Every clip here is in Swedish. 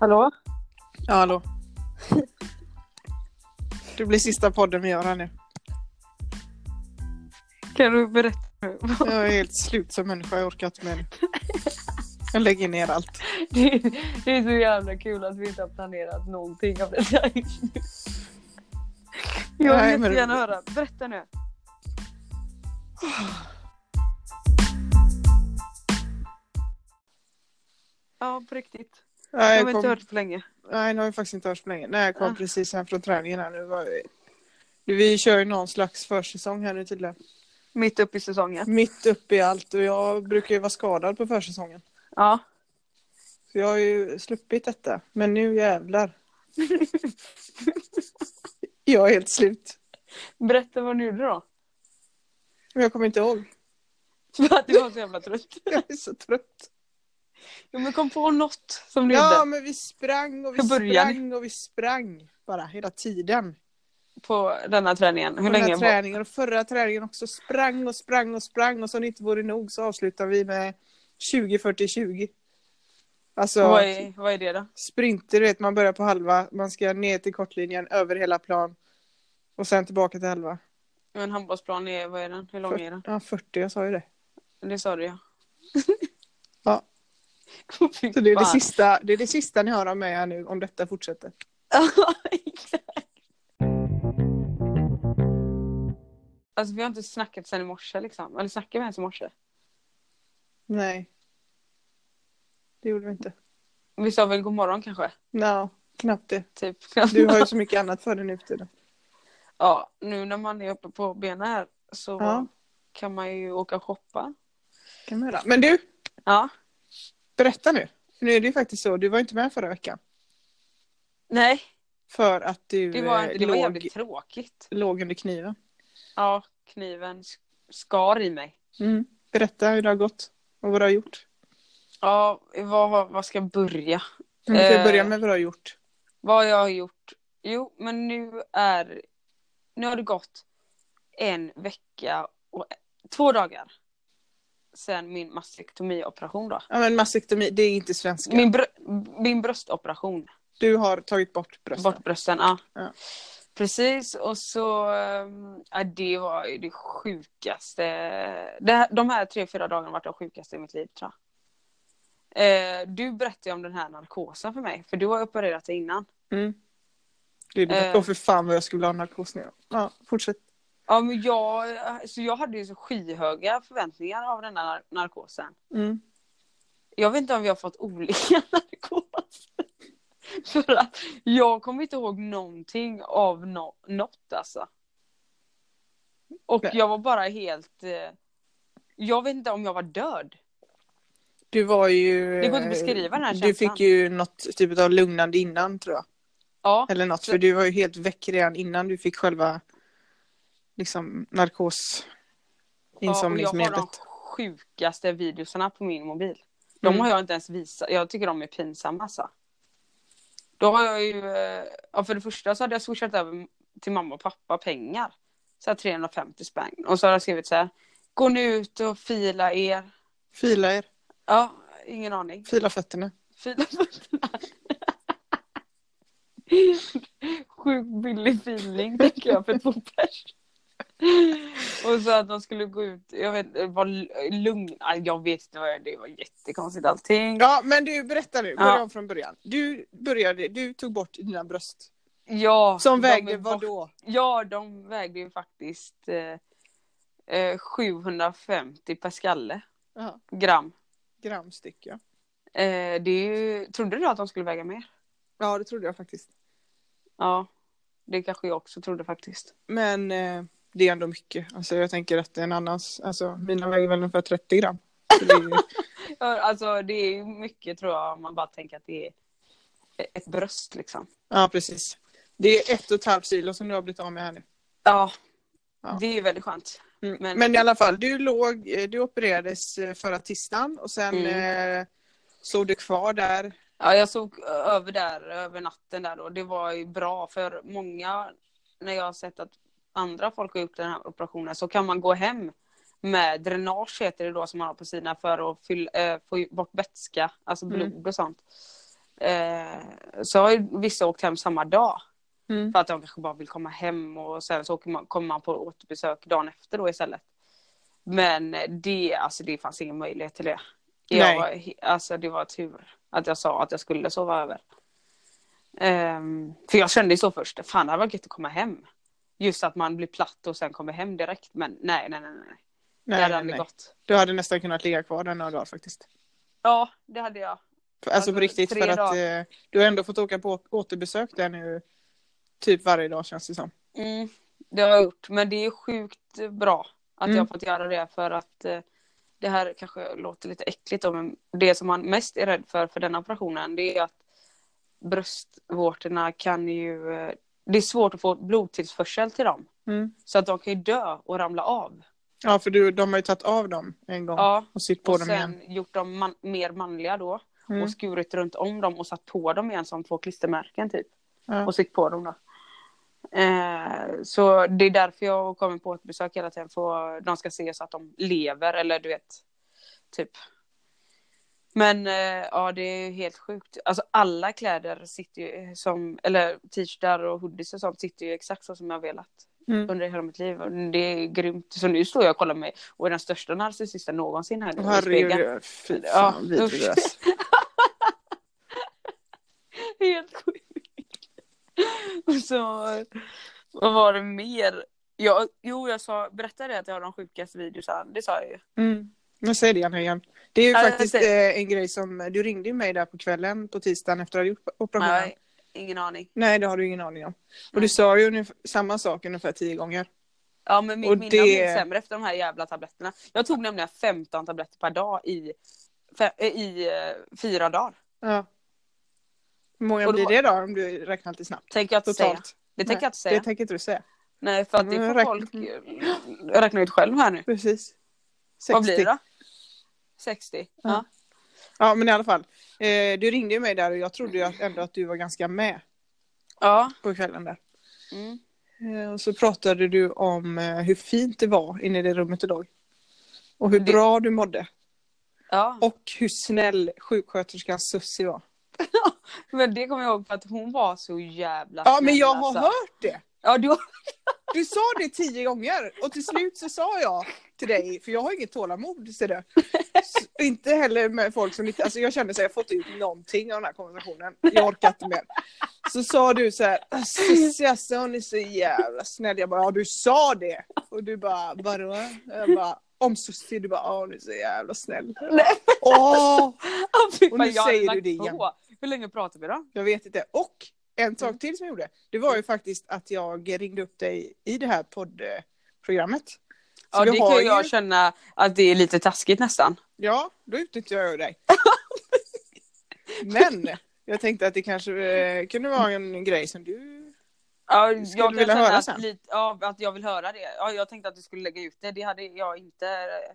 Hallå? Ja, hallå. Det blir sista podden vi gör här nu. Kan du berätta nu? Jag är helt slut som människa, jag orkar inte mer. Jag lägger ner allt. Det är, det är så jävla kul att vi inte har planerat någonting av just nu. Jag vill Nej, men- jättegärna höra. Berätta nu. Ja, på riktigt. Nej, Jag har inte kom, hört på länge. nej, det har jag faktiskt inte hört på länge. Nej, jag kom Ah. precis hem från träningen här nu. Var vi- Vi kör ju någon slags försäsong här nu tydligen. Mitt uppe i säsongen. Mitt uppe i allt och jag brukar ju vara skadad på försäsongen. Ja. Så jag har ju sluppit detta. Men nu jävlar. jag är helt slut. Berätta vad du gjorde då. Men jag kommer inte ihåg. För att du var så jävla trött. Jag är så trött. Ja, men kom på något som du Ja, gjorde men vi sprang och vi sprang och vi sprang. Bara hela tiden. på denna träningen. Hur Hur länge var träningen och förra träningen också sprang och sprang och sprang och som det inte vore nog så avslutar vi med 20 40 20. Alltså vad, är, vad är det då? sprinter, du vet man börjar på halva, man ska ner till kortlinjen över hela plan och sen tillbaka till halva. En handbollsplan är, vad är den? Hur lång är den? Ja 40, jag sa ju det. Det sa du ja. Ja. Så det är det sista, det är det sista ni hör av mig här nu om detta fortsätter. alltså vi har inte snackat sen i morse liksom. Eller snackade vi ens i morse? Nej. Det gjorde vi inte. Vi sa väl god morgon kanske? No, knappt det. Typ. Du har ju så mycket annat för dig nu för tiden. Ja, nu när man är uppe på benen här så Ja. kan man ju åka och shoppa. Kan man göra. Men du, Ja. Berätta nu. Nu är det ju faktiskt så, du var inte med förra veckan. Nej, För att du det var, eh, det var låg, jävligt tråkigt. låg under kniven. Ja, kniven sk- skar i mig. Mm. Berätta hur det har gått och vad du har gjort. Ja, vad, vad ska jag börja? Vi kan Eh. börja med vad du har gjort. Vad jag har gjort? Jo, men nu är... Nu har det gått en vecka och två dagar sen min mastektomioperation då. Ja, men mastektomi, det är inte svenska. Min, brö- min bröstoperation. Du har tagit bort brösten. Bort brösten, ja. Ja. Precis, och så... ehm, Ja, det var ju det sjukaste. Det de här tre, fyra dagarna har varit de sjukaste i mitt liv tror jag. Eh, du berättade ju om den här narkosen för mig, för du har opererat dig innan. Mm. Gud, Eh. För fan vad jag skulle ha narkos nu. Ja, fortsätt. Ja, men jag, så jag hade ju så skyhöga förväntningar av den här nar- narkosen. Mm. Jag vet inte om vi har fått olika narkos. För att jag kommer inte ihåg någonting av no- något alltså. Och Nej. jag var bara helt... Eh, jag vet inte om jag var död. Du var ju... Det går inte att beskriva den här Du känslan. fick ju något typ av lugnande innan tror jag. Ja, Eller något, Så- för du var ju helt väck redan innan du fick själva liksom narkos ja och jag har de insomningsmedlet. sjukaste videosarna på min mobil. De Mm. har jag inte ens visat. Jag tycker de är pinsamma alltså. Då har jag ju, eh, ja för det första så hade jag swishat över till mamma och pappa pengar. Så här 350 spänn. Och så har jag skrivit så här. Gå nu ut och fila er. Fila er, Ja, ingen aning. fila fötterna. Fila fötterna. Sjukt billig feeling tänker jag för två pers. Och så att de skulle gå ut, jag vet var lugn, Nej, jag vet inte vad jag, det var jättekonstigt allting. Ja men du berätta nu, börja Ja. om från början. Du började, du tog bort dina bröst. Ja, Som de vägde vad då? Ja, de vägde ju faktiskt eh, eh, 750 per skalle, Jaha, gram. gram styck ja. Eh, det är ju, trodde du att de skulle väga mer? Ja det trodde jag faktiskt. Ja, det kanske jag också trodde faktiskt. Men eh, det är ändå mycket. Alltså jag tänker att en annans, alltså mina väger väl ungefär 30 gram. Det är Alltså det är mycket tror jag om man bara tänker att det är ett bröst liksom. ja precis. Det är ett och ett halvt kilo som du har blivit av med här nu. Ja, Ja. det är väldigt skönt. Mm. Men- Men... i alla fall, du låg, eh, du opererades eh, förra tisdagen och sen Mm. eh, såg du kvar där. Ja, jag såg över där över natten där då. Det var ju bra för många när jag har sett att andra folk har gjort den här operationen så kan man gå hem med dränage heter det då som man har på sidorna för att fylla, eh, få bort vätska, alltså Mm. blod och sånt. Eh, så har ju vissa åkt hem samma dag. Mm. För att de kanske bara vill komma hem och sen så man, kommer man på återbesök dagen efter då istället. Men det, alltså det fanns ingen möjlighet till det. Jag var, alltså det var tur att jag sa att jag skulle sova över. Ehm, för jag kände ju så först, fan det hade varit gött att komma hem. Just att man blir platt och sen kommer hem direkt. Men nej, nej, nej. nej. det Nej, hade nej, aldrig gått. Du hade nästan kunnat ligga kvar där några dagar faktiskt. Ja, det hade jag. För- Alltså på Alltså, riktigt, för att eh, du har ändå fått åka på återbesök där nu typ varje dag känns det som. Mm, det har jag gjort. Men det är sjukt bra att Mm. jag har fått göra det för att eh, det här kanske låter lite äckligt då, men det som man mest är rädd för för den operationen det är att bröstvårtorna kan ju, eh, det är svårt att få blodtillförsel till dem. Mm. Så att de kan ju dö och ramla av. Ja, för du, de har ju tagit av dem en gång Ja, och sytt på och dem sen igen. gjort dem man, mer manliga då. Mm. Och skurit runt om dem och satt på dem igen som två klistermärken typ. Ja. och sytt på dem då. Eh, så det är därför jag kommer på ett besök hela tiden. För de ska se så att de lever eller du vet. Typ. Men eh, ja det är helt sjukt. Alltså alla kläder sitter ju som, eller t-shirtar och hoodies och sånt sitter ju exakt så som jag velat. Mm. Under hela mitt liv. Och Det är grymt. Så nu står jag och kollar mig och är den största narcissisten någonsin här Åh, i spegeln. Fy Ja, fan vidrig alltså. Helt sjukt. Och så, vad var det mer? Jag, jo, jag sa, berättade att jag har de sjukaste videorna? Det sa jag ju. Mm. Men säg det gärna igen. Det är ju Ja, faktiskt säger- eh, en grej som, du ringde ju mig där på kvällen på tisdagen efter att hade gjort operationen. Nej, ingen aning. Nej, det har du ingen aning om. Och Nej. du sa ju ungefär, samma sak ungefär tio gånger. Ja, men min minne det- blivit sämre efter de här jävla tabletterna. Jag tog nämligen 15 tabletter per dag i, fe, eh, i eh, fyra dagar. Ja. Hur många då- blir det då om du räknar lite snabbt? Tänker jag inte säga. Det tänker jag inte säga. Det tänker inte du säga. Nej, för att det får räkna- folk räkna ut själv här nu. Precis. 60. Vad blir det då? 60? Ja. Ja. Ja, men i alla fall. Eh, du ringde ju mig där och jag trodde ju att- ändå att du var ganska med Ja. på kvällen där. Mm. Eh, och så pratade du om eh, hur fint det var inne i det rummet idag. Och hur Det- bra du mådde. ja. Och hur snäll sjuksköterskan Sussi var. Men det kommer jag ihåg för att hon var så jävla Ja, men snäll, jag har alltså. hört det. Ja, du. Du sa det tio gånger och till slut så sa jag till dig, för jag har inget tålamod ser du. Inte heller med folk som inte, alltså jag kände så här, jag fått ut någonting av den här konversationen. Jag orkar inte mer. Så sa du så här, Cissi alltså hon är så jävla snäll. Jag bara, ja du sa det. Och du bara, vadå? Jag bara, om Sussi, du bara, ja hon är så jävla snäll. Nej. Åh, Och nu säger du det igen. Hur länge pratar vi då? jag vet inte. Och en sak till som jag gjorde, det var ju faktiskt att jag ringde upp dig i det här poddprogrammet. Så Ja, det kan jag ju- känna att det är lite taskigt nästan. Ja, då utnyttjar jag dig. Men jag tänkte att det kanske eh, kunde vara en grej som du... Ja, Skulle jag vilja höra att, sen? lite, ja, att jag vill höra det. Ja, jag tänkte att du skulle lägga ut det. Det hade jag inte eh,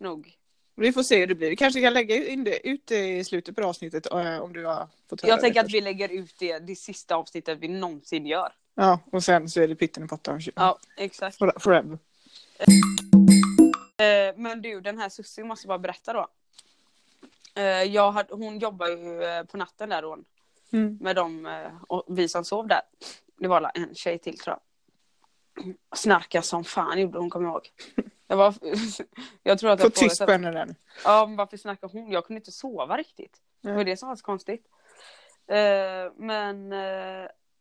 nog. Vi får se hur det blir. Vi kanske kan lägga in det, ut det i slutet på avsnittet eh, om du har fått höra Jag tänker att först. vi lägger ut det, det sista avsnittet vi någonsin gör. Ja, och sen så är det pitten i potten. Ja, exakt. For- Forever. Eh, men du, den här Sussi måste bara berätta då. Eh, jag hade, hon jobbar ju eh, på natten där då. Mm. med dem och vi som sov där. Det var en tjej till tror jag. Snarka som fan gjorde hon, kommer jag ihåg. Jag, var, jag tror att Få jag tyst på henne nu. ja, men varför snackar hon? Jag kunde inte sova riktigt. Det var det som var så konstigt. Men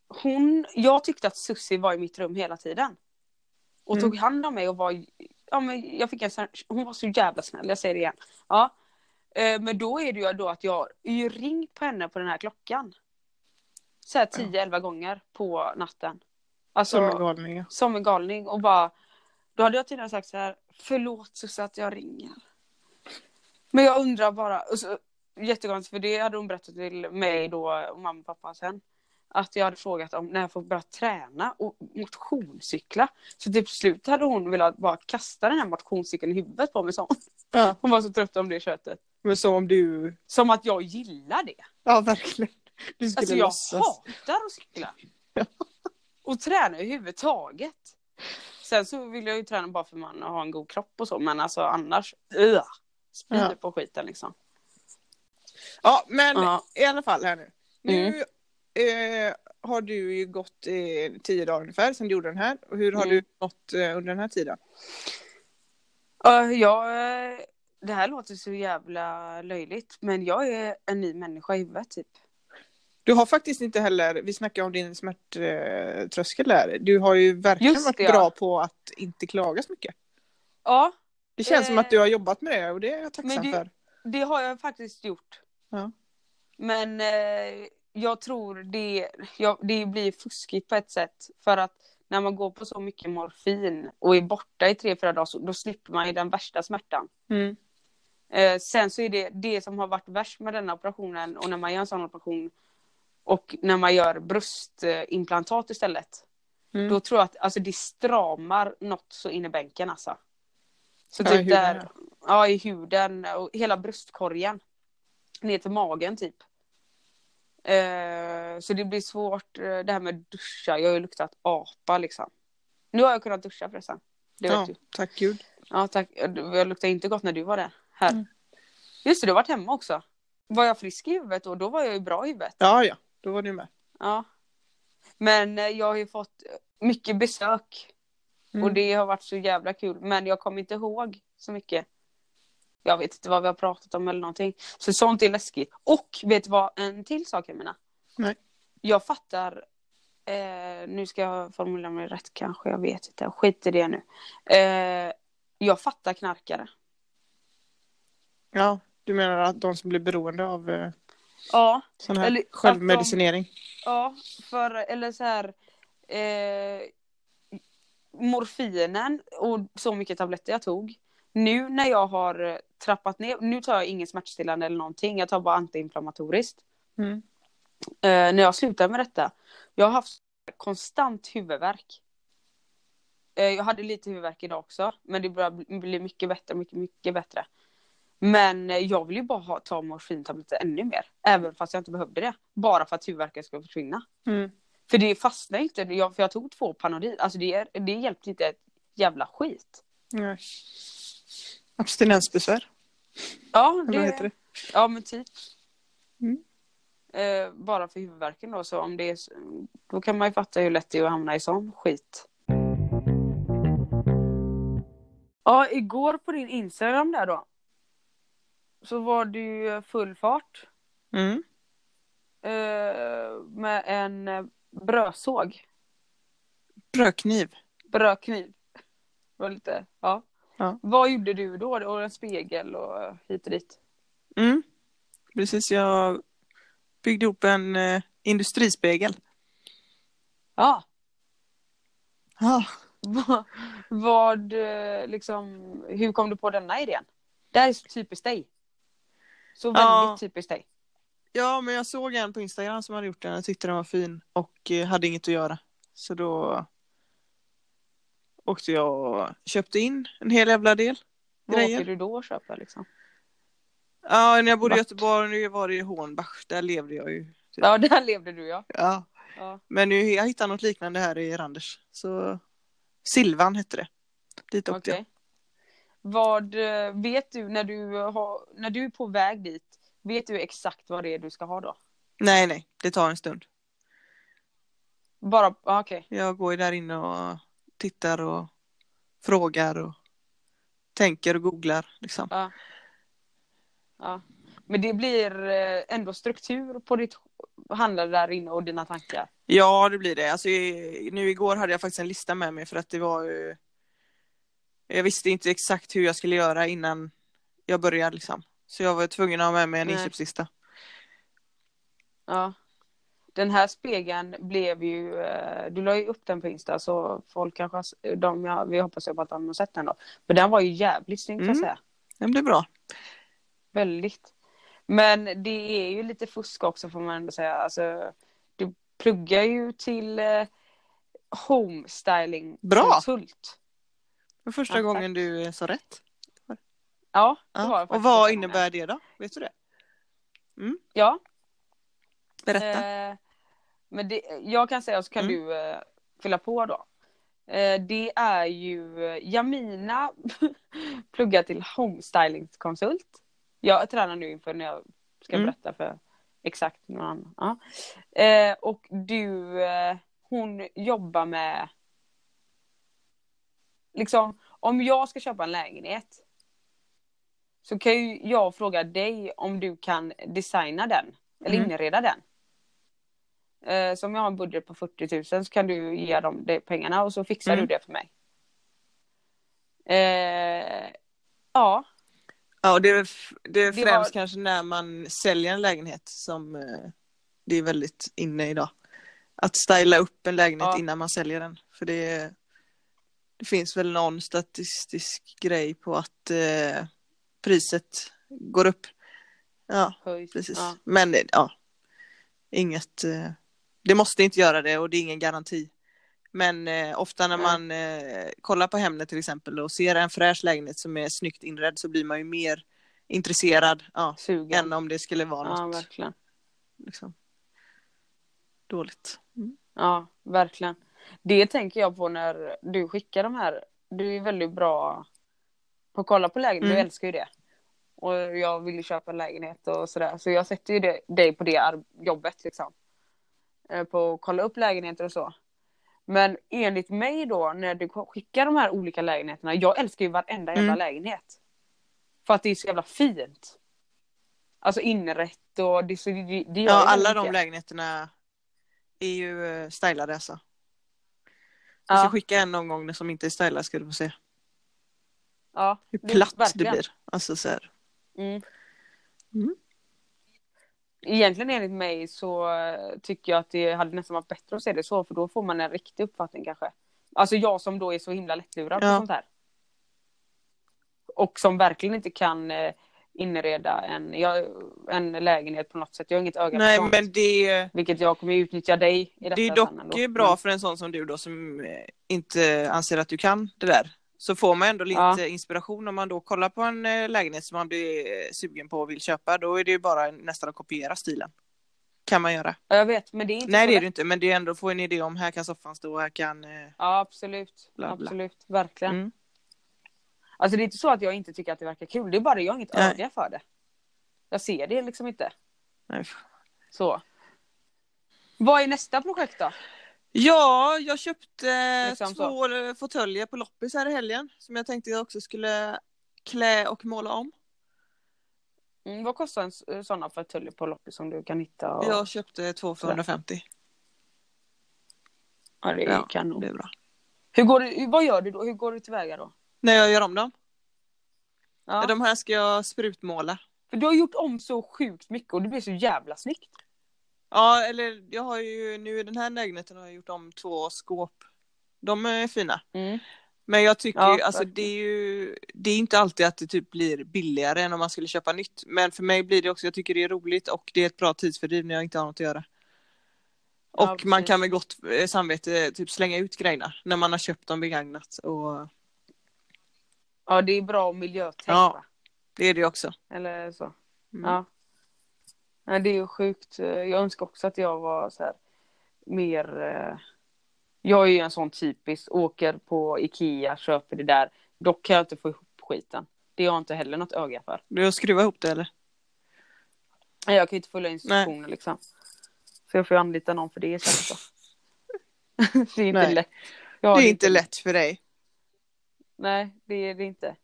hon, jag tyckte att Sussi var i mitt rum hela tiden. Och Mm. tog hand om mig och var, ja men jag fick en sån, hon var så jävla snäll, jag säger det igen. Ja. Eh, men då är det ju då att jag har ringt på henne på den här klockan. Så här 10-11 gånger på natten. Alltså Som en galning. som en galning och bara Då hade jag tidigare sagt så här Förlåt Susse att jag ringer. Men jag undrar bara och så, Jättekonstigt för det hade hon berättat till mig då och mamma och pappa sen. Att jag hade frågat om när jag får börja träna och motionscykla. Så till slut hade hon velat bara kasta den här motionscykeln i huvudet på mig. Så. Ja, Hon var så trött om det köttet. men som om du... Som att jag gillar det. Ja, verkligen. Du skulle Alltså jag låtsas. hatar att cykla. Och träna överhuvudtaget. Sen så vill jag ju träna bara för man har en god kropp och så men alltså annars uh, spyr Ja. på skiten liksom. Ja, men Ja. i alla fall här nu. Nu Mm. Eh, har du ju gått eh, tio dagar ungefär sedan du gjorde den här. Och hur har Mm. du mått eh, under den här tiden? Ja, jag, eh, det här låter så jävla löjligt, men jag är en ny människa i huvudet typ. Du har faktiskt inte heller, vi snackade om din smärttröskel där. Du har ju verkligen Just varit det, ja. bra på att inte klaga så mycket. Ja, Det känns som Eh, att du har jobbat med det och det är jag tacksam det- för. det har jag faktiskt gjort. Ja. Men eh, jag tror det, ja, det blir fuskigt på ett sätt. För att när man går på så mycket morfin och är borta i tre, fyra dagar, så, då slipper man ju den värsta smärtan. Mm. Eh, sen så är det det som har varit värst med denna operationen och när man gör en sån operation och när man gör bröstimplantat istället. Mm. Då tror jag att alltså, det stramar något så in i bänken alltså. Så Ja, i typ huden, där, ja i huden och hela bröstkorgen. Ner till magen typ. Eh, så det blir svårt eh, det här med duscha. Jag har ju luktat apa liksom. Nu har jag kunnat duscha förresten. Det vet Ja, du. tack gud. Ja tack. Jag luktade inte gott när du var där. Här. Mm. Just det, du har varit hemma också. Var jag frisk i huvudet då? Då var jag ju bra i huvudet. Ja, ja, då var du med. Ja. Men eh, jag har ju fått mycket besök. Mm. Och det har varit så jävla kul. Men jag kommer inte ihåg så mycket. Jag vet inte vad vi har pratat om eller någonting. Så sånt är läskigt. Och vet du vad en till sak jag menar? Nej. Jag fattar. Eh, nu ska jag formulera mig rätt kanske. Jag vet inte. Skit i det nu. Eh, jag fattar knarkare. Ja, du menar att de som blir beroende av eh, Ja. sån här Eller att de- självmedicinering? Ja, för eller så här. Eh, morfinen och så mycket tabletter jag tog. Nu när jag har eh, trappat ner, nu tar jag ingen smärtstillande eller någonting, jag tar bara antiinflammatoriskt. Mm. Eh, när jag slutar med detta, jag har haft konstant huvudvärk. Eh, jag hade lite huvudvärk idag också, men det börjar bli- mycket bättre, mycket, mycket bättre. Men eh, jag vill ju bara ha, ta morfintabletter ännu mer, även fast jag inte behövde det. Bara för att huvudvärken ska försvinna. Mm. För det fastnar inte, jag, för jag tog två Panodil, alltså det, det hjälpte inte ett jävla skit. Nej. Abstinensbesvär, Ja, vad heter det? Ja men typ. Mm. Eh, bara för huvudvärken då, så om det är, då kan man ju fatta hur lätt det är att hamna i sån skit. Ja, igår på din Instagram där då. Så var du full fart. Mm. Eh, med en eh, brödsåg. Brödkniv. Brödkniv. Det var lite, ja. Ja. Vad gjorde du då? Och en spegel och hit och dit. Mm. Precis, jag byggde ihop en eh, industrispegel. Ja. Ja. Vad- Vad, eh, liksom, hur kom du på denna idén? Det här är så typiskt dig. Så väldigt Ja. typiskt dig. ja, men jag såg en på Instagram som hade gjort den. Jag tyckte den var fin och eh, hade inget att göra. Så då åkte jag och köpte in en hel jävla del. Vad Grejer. åker du då och köper liksom? Ja, när jag bodde i Vart? Göteborg, nu var det i Hornbach. Där levde jag ju. Ja, där levde du ja. Ja. ja. Men nu jag hittade något liknande här i Randers. Så Silvan hette det. Dit åkte Okej. Vad eh, vet du när du, har, när du är på väg dit? Vet du exakt vad det är du ska ha då? jag. Nej, nej, det tar en stund. Bara, okej. Jag går ju där inne och tittar och frågar och tänker och googlar liksom. Ja. ja. Men det blir eh, ändå struktur på ditt handlande där inne och dina tankar. Ja, det blir det. Alltså, nu igår hade jag faktiskt en lista med mig för att det var ju... Jag visste inte exakt hur jag skulle göra innan jag började liksom. Så jag var tvungen att ha med mig en Nej. inköpslista. Ja. Den här spegeln blev ju, eh, du la ju upp den på Insta så folk kanske, de, ja, vi hoppas ju på att de har sett den då. Men den var ju jävligt snygg kan jag Mm. säga. Den blir bra. Väldigt. Men det är ju lite fusk också får man ändå säga. Alltså, du pluggar ju till eh, homestyling Bra. konsult. Det var första Ja, gången du eh, sa rätt. Ja, det Ja. var det Och vad innebär det då? Vet du det? gången. Ja, Berätta. Eh, men det, jag kan säga så kan Mm. du eh, fylla på då. Eh, det är ju eh, Jamina pluggar till homestylingkonsult. Jag tränar nu inför när jag ska Mm. berätta för exakt någon annan. Ja. Eh, och du, eh, hon jobbar med liksom om jag ska köpa en lägenhet så kan ju jag fråga dig om du kan designa den eller Mm. inreda den. Eh, så om jag har en budget på 40 000 så kan du ge dem de pengarna och så fixar Mm. du det för mig. Eh, ja, Ja, det är, det är Det främst var- kanske när man säljer en lägenhet som eh, det är väldigt inne idag. Att styla upp en lägenhet Ja. innan man säljer den. För det, det finns väl någon statistisk grej på att eh, priset går upp. Ja, höjs. precis. Ja. Men eh, ja, inget. Eh, det måste inte göra det och det är ingen garanti. Men eh, ofta när man eh, kollar på Hemnet till exempel och ser en fräsch lägenhet som är snyggt inredd så blir man ju mer intresserad ja, Sugen. än om det skulle vara Ja, något verkligen. liksom, dåligt. Mm. Ja, verkligen. Det tänker jag på när du skickar de här. Du är väldigt bra på att kolla på lägenhet. Du Mm. älskar ju det. Och jag vill ju köpa en lägenhet och sådär. Så jag sätter ju det, dig på det jobbet liksom. Eh, På att kolla upp lägenheter och så. Men enligt mig då när du skickar de här olika lägenheterna. Jag älskar ju varenda jävla Mm. lägenhet. För att det är så jävla fint. Alltså inrätt och det, så, det, det Ja, alla de lägenheterna är ju eh, stylade alltså. Jag ska Ja, skicka en någon gång som inte är stylad ska du få se. ja, Hur det- platt det verkligen. blir. Alltså så. Mm. Mm. Egentligen enligt mig så tycker jag att det hade nästan varit bättre att se det så för då får man en riktig uppfattning kanske. Alltså jag som då är så himla lättlurad på Ja. sånt här. Och som verkligen inte kan eh, inreda en, en lägenhet på något sätt. Jag har inget öga Nej på sånt. men det, Vilket jag kommer utnyttja dig i detta det är dock bra för en sån som du då som eh, inte anser att du kan det där. Så får man ändå lite Ja. inspiration om man då kollar på en eh, lägenhet som man blir eh, sugen på och vill köpa. Då är det ju bara nästan att kopiera stilen. Kan man göra. Ja, jag vet men det är inte Nej så det är det inte men det är ändå att få en idé om här kan soffan stå, här kan... eh, Ja absolut. Bla, bla. Absolut. Verkligen. Mm. Alltså det är inte så att jag inte tycker att det verkar kul. Det är bara det, jag har inget Nej. öga för det. Jag ser det liksom inte. Nej. Så. Vad är nästa projekt då? Ja, jag köpte Liksom två så. fåtöljer på loppis här i helgen som jag tänkte jag också skulle klä och måla om. Mm, vad kostar en s- sådana fåtöljer på loppis som du kan hitta? Och... Jag köpte två för 150. ja, det är Ja, kanon. det är bra. Hur går du, vad gör du då? Hur går du tillväga då? När jag gör om dem? Ja. De här ska jag sprutmåla. För du har gjort om så sjukt mycket och det blir så jävla snyggt. Ja, eller jag har ju nu i den här lägenheten har jag gjort om två skåp. De är fina. Mm. Men jag tycker Ja, ju, alltså det är ju, det är inte alltid att det typ blir billigare än om man skulle köpa nytt. Men för mig blir det också, jag tycker det är roligt och det är ett bra tidsfördriv när jag inte har något att göra. Och Ja, man kan med gott eh, samvete typ slänga ut grejerna när man har köpt dem begagnat. Och Ja, det är bra miljötänk Ja. det är det också. Eller så. Mm. Ja. Ja. Det är ju sjukt. Jag önskar också att jag var så här mer... eh, Jag är ju en sån typisk, åker på Ikea, köper det där. Dock kan jag inte få ihop skiten. Det har jag inte heller något öga för. Du har skruvat ihop det eller? Nej, Jag kan ju inte följa instruktioner liksom. Så jag får ju anlita någon för det så. det är inte Nej. lätt. Det är inte lätt för dig. Nej, det är det inte.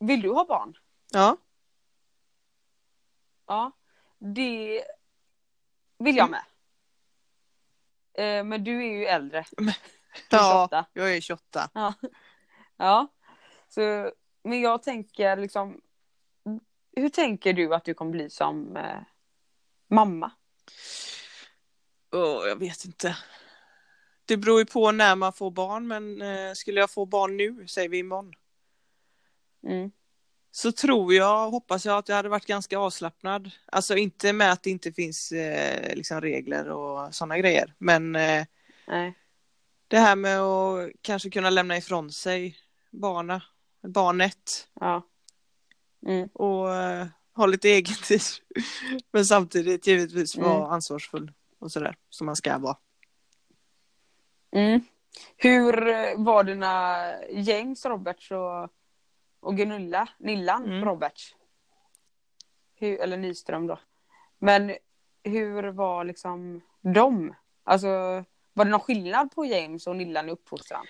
Vill du ha barn? Ja. Ja. Det vill jag med. Eh, Men du är ju äldre. Ja, 28. jag är 28. Ja. ja. Så, men jag tänker liksom. Hur tänker du att du kommer bli som eh, mamma? Åh, jag vet inte. Det beror ju på när man får barn men eh, skulle jag få barn nu, säger vi imorgon. Mm. Så tror jag, hoppas jag att jag hade varit ganska avslappnad. Alltså inte med att det inte finns eh, liksom regler och sådana grejer. Men eh, det här med att kanske kunna lämna ifrån sig barna, barnet Ja. Mm. och eh, ha lite egen tid. Men samtidigt givetvis vara Mm. ansvarsfull och sådär som man ska vara. Mm. Hur var dina gängs Roberts och, och Gunilla, Nillan Mm. Roberts. Hur, eller Nyström då. Men hur var liksom de? Alltså var det någon skillnad på James och Nillan i uppfostran?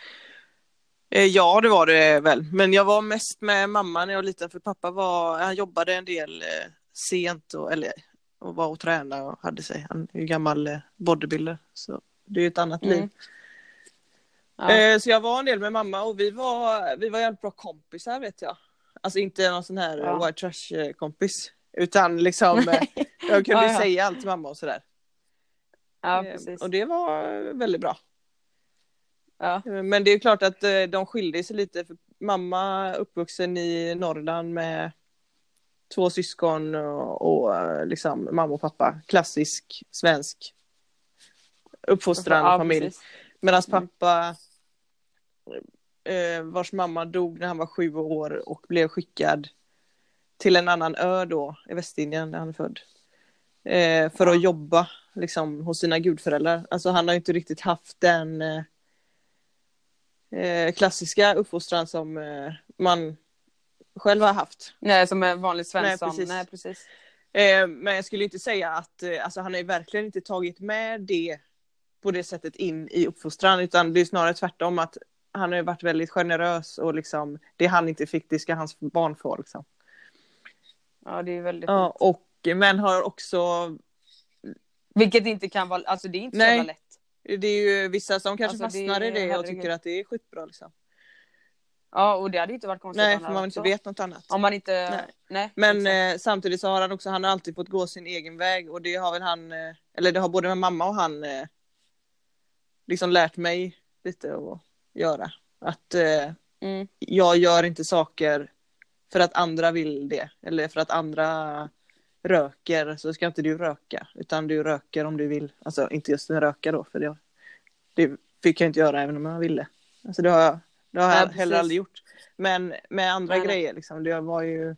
Eh, Ja, det var det väl. Men jag var mest med mamma när jag var liten för pappa var, han jobbade en del eh, sent och, eller, och var och tränade och hade sig. Han är ju gammal eh, bodybuilder så det är ju ett annat Mm. liv. Ja. Eh, så jag var en del med mamma och vi var, vi var jävligt bra kompisar vet jag. Alltså inte någon sån här Ja. ja. white trash eh, kompis. Utan liksom, eh, jag kunde Ja, säga allt till mamma och sådär. ja, Eh, precis. Och det var eh, väldigt bra. Ja. Eh, Men det är klart att eh, de skilde sig lite. För mamma uppvuxen i Norrland med två syskon och, och eh, liksom mamma och pappa. Klassisk svensk uppfostran Ja, familj. precis. Medan Mm. pappa eh, vars mamma dog när han var sju år och blev skickad till en annan ö då i Västindien där han är född. Eh, för att jobba liksom hos sina gudföräldrar. Alltså han har inte riktigt haft den eh, eh, klassiska uppfostran som eh, man själv har haft. Nej, som en vanlig svensson. Nej, precis. Nej, precis. Eh, men jag skulle inte säga att alltså, han har ju verkligen inte tagit med det på det sättet in i uppfostran utan det är snarare tvärtom att han har ju varit väldigt generös och liksom det han inte fick det ska hans barn få liksom. Ja, det är väldigt Ja, och men har också Vilket inte kan vara, alltså det är inte så Nej. jävla lätt. det är ju vissa som kanske Alltså, det- fastnar i det och tycker att det är skitbra liksom. Ja, och det hade inte varit konstigt Nej, för man inte också. vet något annat. Om man inte, Nej. nej. Men eh, samtidigt så har han också, han har alltid fått gå sin egen väg och det har väl han, eh, eller det har både mamma och han eh, liksom lärt mig lite att göra. Att eh, mm. jag gör inte saker för att andra vill det eller för att andra röker så ska inte du röka utan du röker om du vill. Alltså inte just en röka då för det, det fick jag inte göra även om jag ville. Alltså det har jag, det har jag precis. heller aldrig gjort. Men med andra nej. grejer liksom, det var ju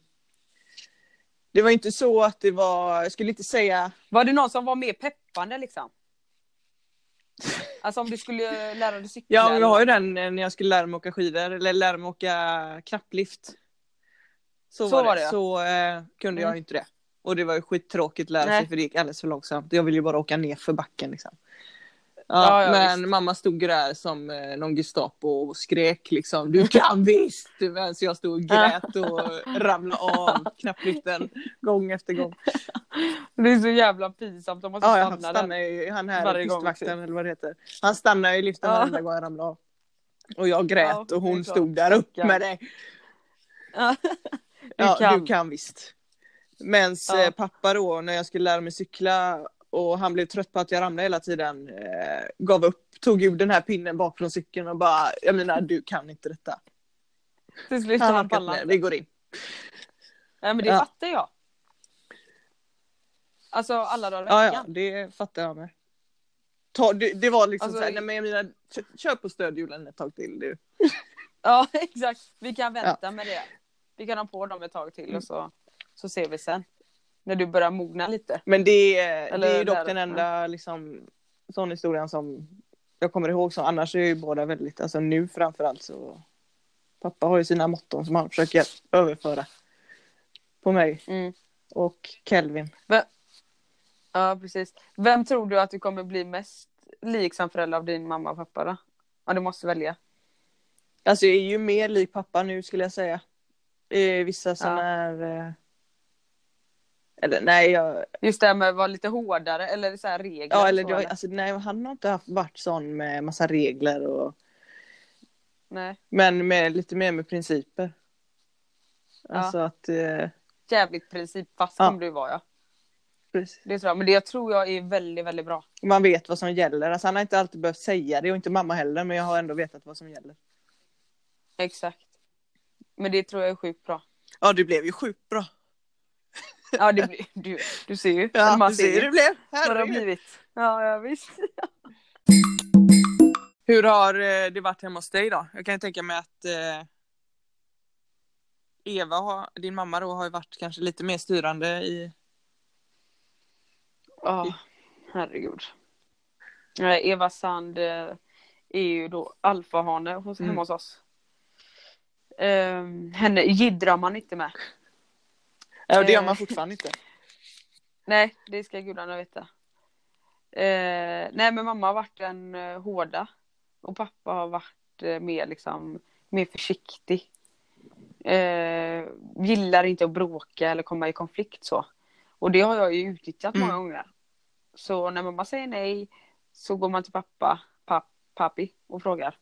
det var inte så att det var, jag skulle inte säga Var det någon som var mer peppande liksom? Alltså om du skulle lära dig cykla? Ja, jag har ju den eh, när jag skulle lära mig åka skidor eller lära mig åka knapplift. Så, Så var var det. Så eh, kunde jag Mm. ju inte det. Och det var ju skittråkigt att lära Nej. sig för det gick alldeles för långsamt. Jag ville ju bara åka ner för backen liksom. Ja, Ja, men visst. mamma stod där som eh, någon Gestapo och skrek liksom du kan visst! Medan jag stod och grät och ramlade av knappliften gång efter gång. Det är så jävla pinsamt man ska Ja, han stanna där. stannar ju, han här gång, kystvakten eller vad det heter. Han stannar i liften Ja. varenda gång jag ramlade av. Och jag grät och det hon stod där upp med dig. Ja. Du kan visst. Men Ja. pappa då, när jag skulle lära mig cykla och han blev trött på att jag ramlade hela tiden, eh, gav upp, tog ur den här pinnen bak från cykeln och bara, jag menar du kan inte detta. Till slut Han har pallat. vi går in. Nej men det Ja. fattar jag. Alltså alla dagar i Ja, ja, veckan. det fattar jag med. Ta, det, det var liksom Alltså, såhär, nej men jag menar, kö- kör på stödhjulen ett tag till du. Ja exakt. Vi kan vänta med det. Vi kan ha på dem ett tag till och så, så ser vi sen. När du börjar mogna lite. Men det, är- Eller det är ju dock där, den enda liksom, sån historien som jag kommer ihåg. Så annars är ju båda väldigt, alltså nu framförallt så pappa har ju sina motton som han försöker överföra på mig Mm. och Kelvin. Ja precis. Vem tror du att du kommer bli mest lik som förälder av din mamma och pappa då? Ja du måste välja. Alltså jag är ju mer lik pappa nu skulle jag säga. Eh, vissa som Ja. är eh, eller nej, jag, Just det här med att vara lite hårdare eller så här regler. ja, eller så, jag, alltså, nej, han har inte haft, varit sån med massa regler och Nej. men med lite mer med principer. Ja. Alltså att eh, Jävligt principfast Ja. kommer du vara ja. precis. Det tror jag. Men det jag tror jag är väldigt väldigt bra. man vet vad som gäller. Alltså, han har inte alltid behövt säga det och inte mamma heller men jag har ändå vetat vad som gäller. Exakt. Men det tror jag är sjukt bra. Ja det blev ju sjukt bra. Ja det blir, du, du ser ju. Ja, man du ser hur det blev. vad det har Herregud. blivit. Ja, ja visst. Hur har eh, det varit hemma hos dig då? Jag kan ju tänka mig att eh, Eva, har, din mamma då, har ju varit kanske lite mer styrande i... Ja, herregud. Nej, Eva Sand eh, är ju då alfahane hos, Mm. hemma hos oss. Ehm, henne jiddrar man inte med. Ja, det gör Eh. man fortfarande inte. Nej, det ska gudarna veta. Eh, nej, men mamma har varit den eh, hårda. Och pappa har varit eh, mer liksom, mer försiktig. Eh, gillar inte att bråka eller komma i konflikt så. Och det har jag ju utnyttjat Mm. många gånger. Så när mamma säger nej så går man till pappa, papp, pappi och frågar.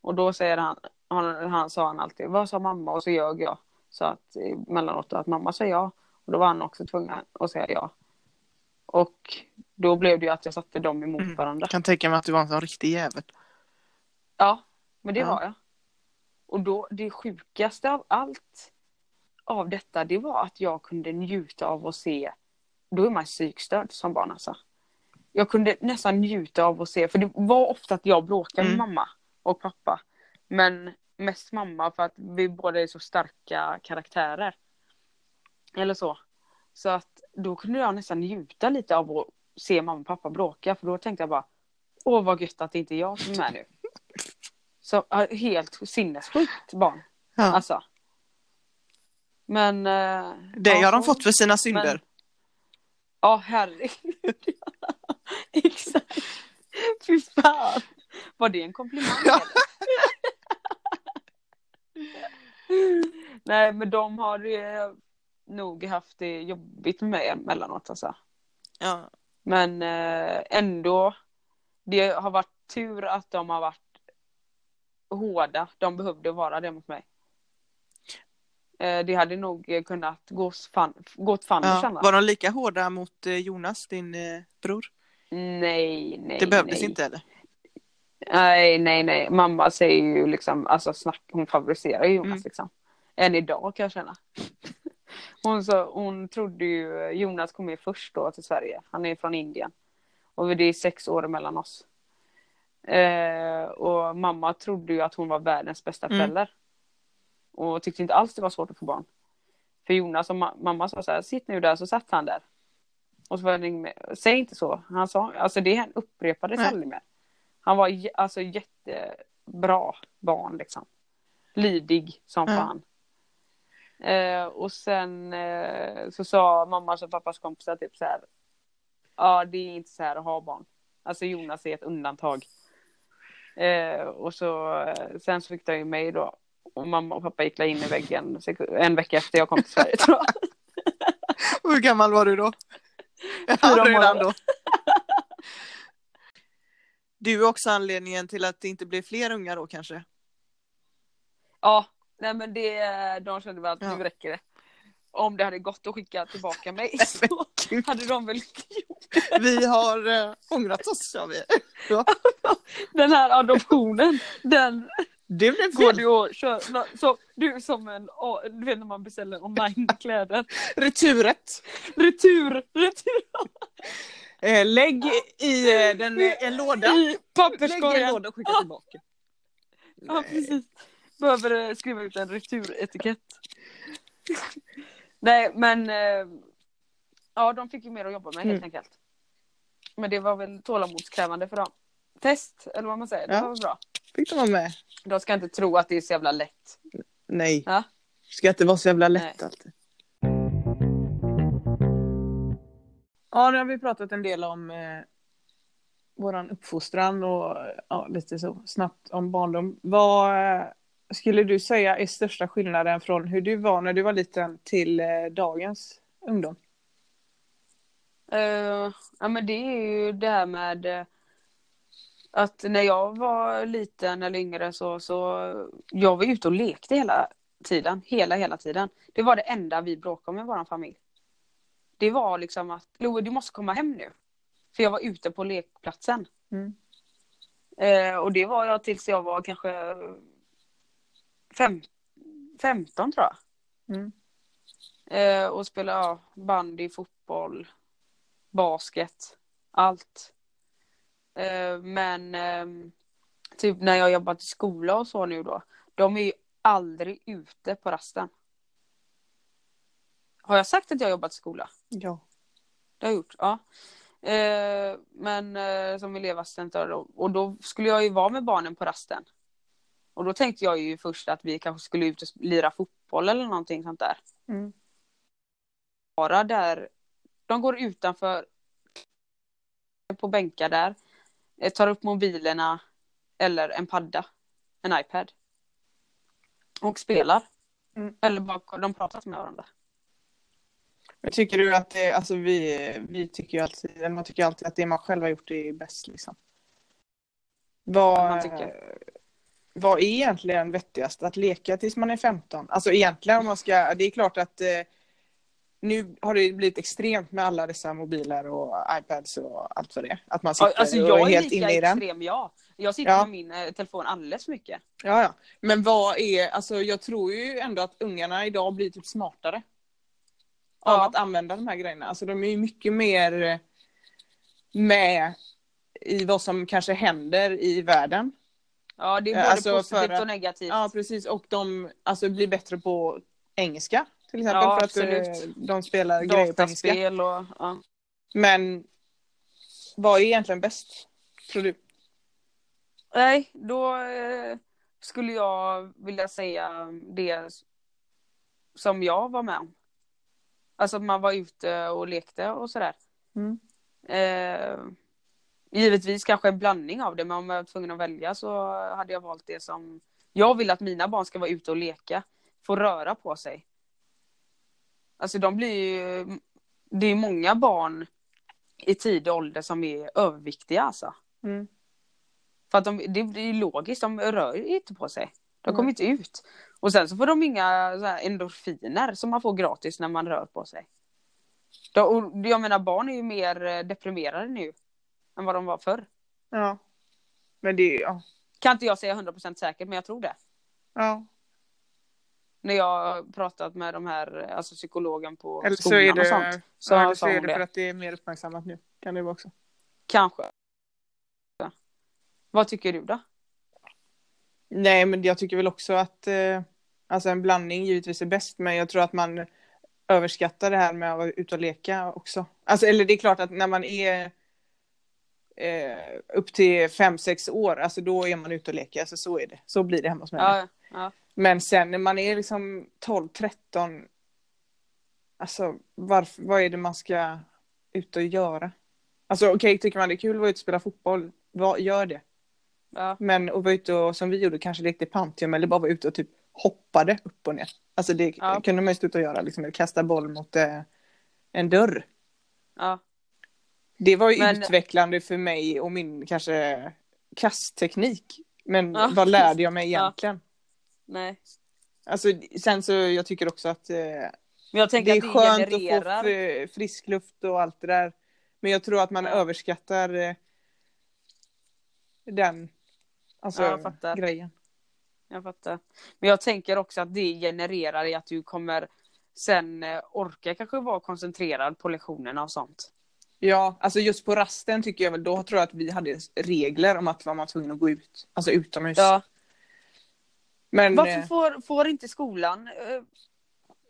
Och då säger han, han, han sa han alltid, vad sa mamma? Och så ljög jag. Så att emellanåt att mamma sa ja. Och då var han också tvungen att säga ja. Och då blev det ju att jag satte dem emot Mm. varandra. Kan tänka mig att du var en sån riktig jävel. Ja, men det Ja. var jag. Och då, det sjukaste av allt av detta, det var att jag kunde njuta av att se, då är man psykstörd som barn alltså. Jag kunde nästan njuta av att se, för det var ofta att jag bråkade med Mm. mamma och pappa. Men mest mamma för att vi båda är så starka karaktärer. Eller så. Så att då kunde jag nästan njuta lite av att se mamma och pappa bråka, för då tänkte jag bara, åh vad gött att det inte är jag som är med nu. Så helt sinnessjukt barn. Ja. Alltså. Men... eh, det ja, har de fått för sina synder. Men- Ja, herregud. Exakt. Fy fan. Var det en komplimang eller? Nej, men de har eh, nog haft det jobbigt med mig emellanåt alltså. Ja. Men eh, ändå, det har varit tur att de har varit hårda. De behövde vara det mot mig. Eh, det hade nog kunnat gå fan, gått fanders Ja. annars. Var de lika hårda mot eh, Jonas, din bror? Nej, nej, Det behövdes nej. inte eller? Nej, nej, nej. Mamma säger ju liksom, alltså snack, hon favoriserar ju Jonas Mm. liksom. Än idag kan jag känna. Hon, så, hon trodde ju, Jonas kom ju först då till Sverige. Han är från Indien. Och det är sex år mellan oss. Eh, och mamma trodde ju att hon var världens bästa Mm. förälder. Och tyckte inte alls det var svårt att få barn. För Jonas och ma- mamma sa så här, sitt nu där, så satt han där. Och så var det mer. Säg inte så. Han sa, alltså det upprepades Nej. aldrig mer. Han var alltså jättebra barn liksom. Lydig som Ja. fan. Eh, och sen eh, så sa mammas och pappas kompisar typ så här. Ja det är inte så här att ha barn. Alltså Jonas är ett undantag. Eh, och så eh, sen så fick de ju mig då. Och mamma och pappa gick in i väggen en vecka efter jag kom till Sverige tror jag. Hur gammal var du då? Fyra månader. Du är också anledningen till att det inte blev fler ungar då kanske? Ja, nej men det, de kände väl att Ja. nu räcker det. Om det hade gått att skicka tillbaka mig så hade de väl gjort Vi har äh, ångrat oss sa vi. Den här adoptionen, den Det blev går fel. du och kör. Så, du som en, du vet när man beställer online kläder. Returet. Retur, retur lägg i eh, den, eh, en låda. i Lägg i en papperskorgen. låda och skicka tillbaka. Ja precis. Behöver eh, skriva ut en returetikett. Nej men eh, ja de fick ju mer att jobba med helt Mm. enkelt. Men det var väl tålamodskrävande för dem. Test eller vad man säger, det Ja. var bra. Fick de vara med? De ska inte tro att det är så jävla lätt. Nej. Ja. Ska inte vara så jävla lätt Nej. alltid. Ja, nu har vi pratat en del om eh, vår uppfostran och ja, lite så snabbt om barndom. Vad eh, skulle du säga är största skillnaden från hur du var när du var liten till eh, dagens ungdom? Uh, ja men det är ju det här med eh, att när jag var liten eller yngre så, så jag var ute och lekte hela tiden. Hela, hela tiden. Det var det enda vi bråkade om i vår familj. Det var liksom att Loe du måste komma hem nu. För jag var ute på lekplatsen. Mm. Eh, och det var jag tills jag var kanske fem, 15 tror jag. Mm. Eh, och spelade ja, bandy, fotboll, basket, allt. Eh, men ehm, typ när jag jobbat i skola och så nu då, de är ju aldrig ute på rasten. Har jag sagt att jag jobbat i skola? Ja. Det har jag gjort, ja. Eh, men eh, som elevassistent då, och då skulle jag ju vara med barnen på rasten. Och då tänkte jag ju först att vi kanske skulle ut och lira fotboll eller någonting sånt där. Mm. Bara där, de går utanför på bänkar där, eh, tar upp mobilerna eller en padda, en iPad. Och spelar. Mm. Eller bara de pratar med varandra. Men tycker du att det, alltså vi, vi tycker ju alltid, man tycker alltid att det man själv har gjort är bäst liksom. Vad, vad är egentligen vettigast? Att leka tills man är 15? Alltså egentligen om man ska, det är klart att eh, nu har det blivit extremt med alla dessa mobiler och iPads och allt vad det är. Att man sitter Alltså och jag är är helt inne i den. extrem, ja. Jag sitter Ja. med min eh, telefon alldeles för mycket. Ja, ja. Men vad är, alltså jag tror ju ändå att ungarna idag blir typ smartare. Av att använda de här grejerna. Alltså de är ju mycket mer eh, med i vad som kanske händer i världen. Ja, det är Eh, både alltså, positivt att- och negativt. Ja, precis. Och de alltså, blir bättre på engelska. Till exempel Ja, för att eh, absolut. de spelar grejer på engelska. Dataspel och... Ja. Men vad är egentligen bäst? Tror du? Nej, då skulle jag vilja säga det som jag var med om. Alltså man var ute och lekte och sådär. Mm. Eh, givetvis kanske en blandning av det, men om jag var tvungen att välja så hade jag valt det som jag vill att mina barn ska vara ute och leka, få röra på sig. Alltså de blir ju, det är många barn i tidig ålder som är överviktiga alltså. Mm. För att de, det blir ju logiskt, de rör ju inte på sig. De kommer inte ut. Och sen så får de inga så endorfiner som man får gratis när man rör på sig. Och jag menar barn är ju mer eh, deprimerade nu än vad de var förr. Ja. Men det, ja. Kan inte jag säga 100% säkert men jag tror det. ja. När jag har pratat med de här, alltså psykologen på Eller så skolan är och det, sånt. Så ja, eller så är det det. för att det är mer uppmärksammat nu. Kan det vara också. Kanske. Vad tycker du då? Nej, men jag tycker väl också att eh, alltså en blandning givetvis är bäst, men jag tror att man överskattar det här med att vara ute och leka också. Alltså, eller det är klart att när man är eh, upp till fem sex år, alltså då är man ute och leker. Alltså så är det. Så blir det hemma hos mig. Ja, ja. Men sen när man är liksom 12, 13, alltså varför, vad är det man ska ut och göra? Alltså okej, tycker man det är kul att vara ute och spela fotboll, vad, gör det. Ja. Men att vara ute och, som vi gjorde, kanske lekte Pantheon eller bara vara ute och typ hoppade upp och ner. Alltså det Ja. kunde man ju och göra, liksom, eller kasta boll mot eh, en dörr. ja. Det var ju Men- utvecklande för mig och min kanske kastteknik. Men Ja. vad lärde jag mig egentligen? Nej. Alltså, sen så jag tycker också att eh, det är att det skönt att genererar. få f- frisk luft och allt det där. Men jag tror att man överskattar eh, den alltså, Ja, jag fattar. grejen. Jag fattar. Men jag tänker också att det genererar i att du kommer sen eh, orka kanske vara koncentrerad på lektionerna och sånt. Ja, alltså just på rasten tycker jag väl, då tror jag att vi hade regler om att man var tvungen att gå ut, alltså utomhus. Ja. Men Varför eh, får, får inte skolan eh,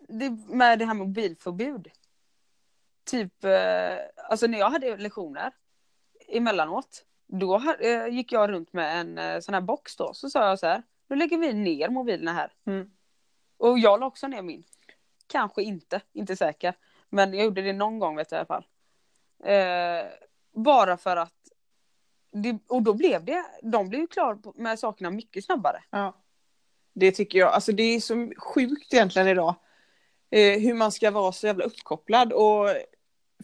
det, med det här mobilförbud? Typ, alltså när jag hade lektioner emellanåt, då eh, gick jag runt med en eh, sån här box då, så sa jag så här, nu lägger vi ner mobilerna här. Mm. Och jag la också ner min. Kanske inte, inte säker. Men jag gjorde det någon gång vet jag i alla fall. Eh, bara för att det, och då blev det, de blev ju klara med sakerna mycket snabbare. ja. Det tycker jag, alltså det är så sjukt egentligen idag. Eh, hur man ska vara så jävla uppkopplad och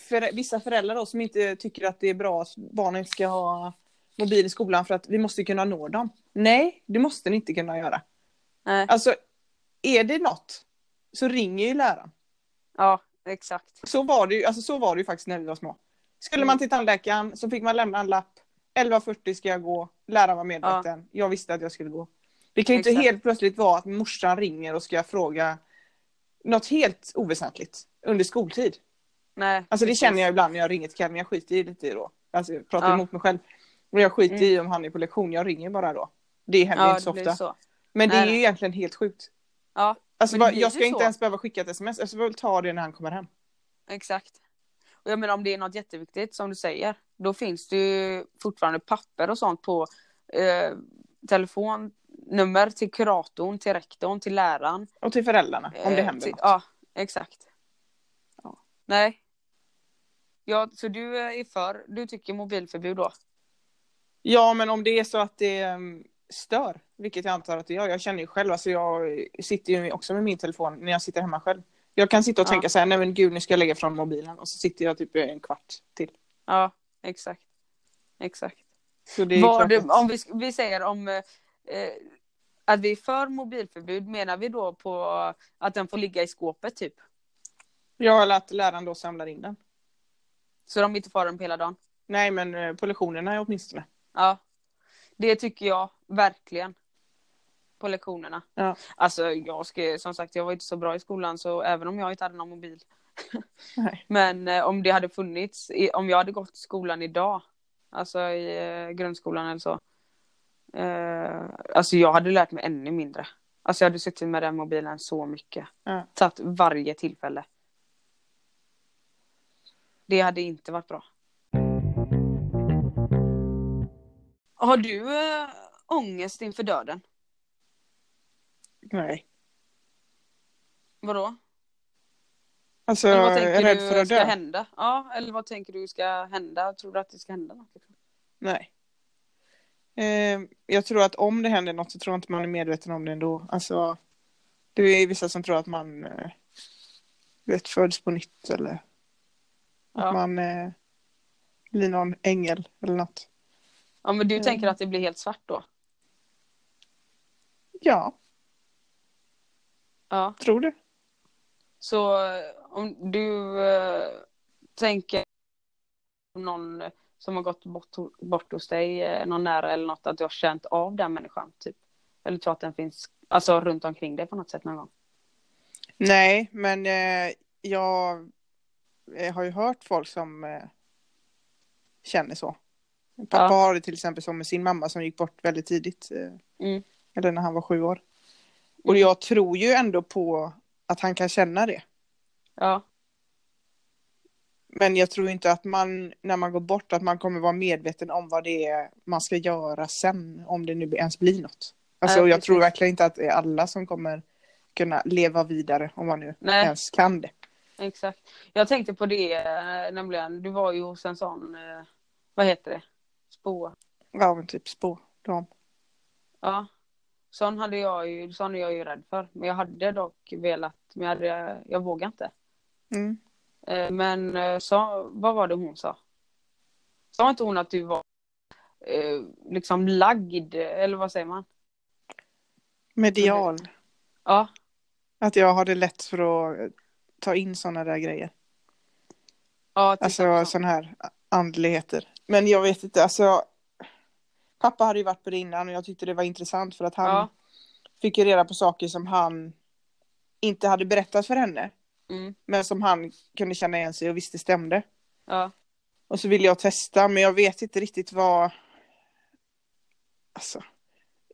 för, vissa föräldrar då som inte tycker att det är bra att barnen ska ha mobil i skolan för att vi måste kunna nå dem. Nej, det måste ni inte kunna göra. Nej. Alltså, är det något så ringer ju läraren. Ja, exakt. Så var det ju, alltså så var det ju faktiskt när vi var små. Skulle Mm. man till tandläkaren så fick man lämna en lapp. 11.40 ska jag gå. Läraren var medveten. Jag visste att jag skulle gå. Det kan ju inte Exakt. helt plötsligt vara att morsan ringer och ska fråga något helt oväsentligt under skoltid. Nej, Alltså det känner jag ibland när jag ringer till Kevin. Jag skiter i lite i då. Alltså jag pratar Ja. emot mig själv. Och jag skiter Mm. i om han är på lektion. Jag ringer bara då. Det händer Ja, inte så ofta. så. Men det Nej, är ju egentligen helt sjukt. Ja, Alltså bara, jag ska inte så? ens behöva skicka ett sms. Jag ska väl ta det när han kommer hem. exakt. Och jag menar om det är något jätteviktigt som du säger, då finns det ju fortfarande papper och sånt på eh, telefon nummer till kuratorn, till rektorn, till läraren. Och till föräldrarna om det Eh, händer till, något. Ja, exakt. Ja. Nej. Ja, så du är för, du tycker mobilförbud då? Ja, men om det är så att det um, stör, vilket jag antar att det gör. Jag känner ju själv, alltså jag sitter ju också med min telefon när jag sitter hemma själv. Jag kan sitta och Ja. tänka så här, nej men gud nu ska jag lägga från mobilen och så sitter jag typ en kvart till. Ja, exakt. Exakt. Så det är att- om vi, vi säger om eh, att vi är för mobilförbud, menar vi då på att den får ligga i skåpet typ? Ja, eller att läraren då samlar in den. Så de inte får den på hela dagen? Nej, men eh, på lektionerna åtminstone. Ja. Det tycker jag verkligen. På lektionerna. Ja. Alltså jag ska, som sagt jag var inte så bra i skolan så även om jag inte hade någon mobil. Nej. Men eh, om det hade funnits, i, om jag hade gått skolan idag. Alltså i eh, grundskolan eller så. Eh, alltså jag hade lärt mig ännu mindre. Alltså jag hade suttit med den mobilen så mycket. Ja. Tagit varje tillfälle. Det hade inte varit bra. Har du äh, ångest inför döden? Nej. Vadå? Alltså, eller vad jag tänker är rädd för att ska dö. hända? Ja, eller vad tänker du ska hända? Tror du att det ska hända något? Nej. Eh, jag tror att om det händer något så tror jag inte man är medveten om det ändå. Alltså, det är vissa som tror att man eh, vet, föds på nytt eller Ja. att man eh, blir någon ängel eller något. Ja, men du Mm. tänker att det blir helt svart då? Ja, Ja. tror du? Så eh, om du äh, tänker någon som har gått bort, bort hos dig, eh, någon nära eller något, att du har känt av den människan typ? Eller tror att den finns alltså, runt omkring dig på något sätt någon gång? Nej, men eh, jag eh, har ju hört folk som eh, känner så. Pappa Ja. har det till exempel som med sin mamma som gick bort väldigt tidigt. Eh, Mm. Eller när han var sju år. Och jag tror ju ändå på att han kan känna det. Ja, Men jag tror inte att man, när man går bort, att man kommer vara medveten om vad det är man ska göra sen, om det nu ens blir något. Alltså Nej, jag tror verkligen inte att det är alla som kommer kunna leva vidare, om man nu Nej. ens kan det. Exakt. Jag tänkte på det eh, nämligen, du var ju hos en sån, eh, vad heter det? Spå. Ja, men typ spå. De. Ja. Sån hade jag ju, sån är jag ju rädd för. Men jag hade dock velat, men jag, hade, jag vågade inte. Mm. Eh, Men sa, vad var det hon sa? Sa inte hon att du var liksom lagd, eller vad säger man? Medial. Ja, Att jag har det lätt för att ta in sådana där grejer. ja Alltså så. sådana här andligheter. Men jag vet inte, alltså. Pappa hade ju varit på det innan och jag tyckte det var intressant för att han Ja. fick ju reda på saker som han inte hade berättat för henne. Mm, Men som han kunde känna igen sig och visste stämde. ja, Och så ville jag testa men jag vet inte riktigt vad. Alltså.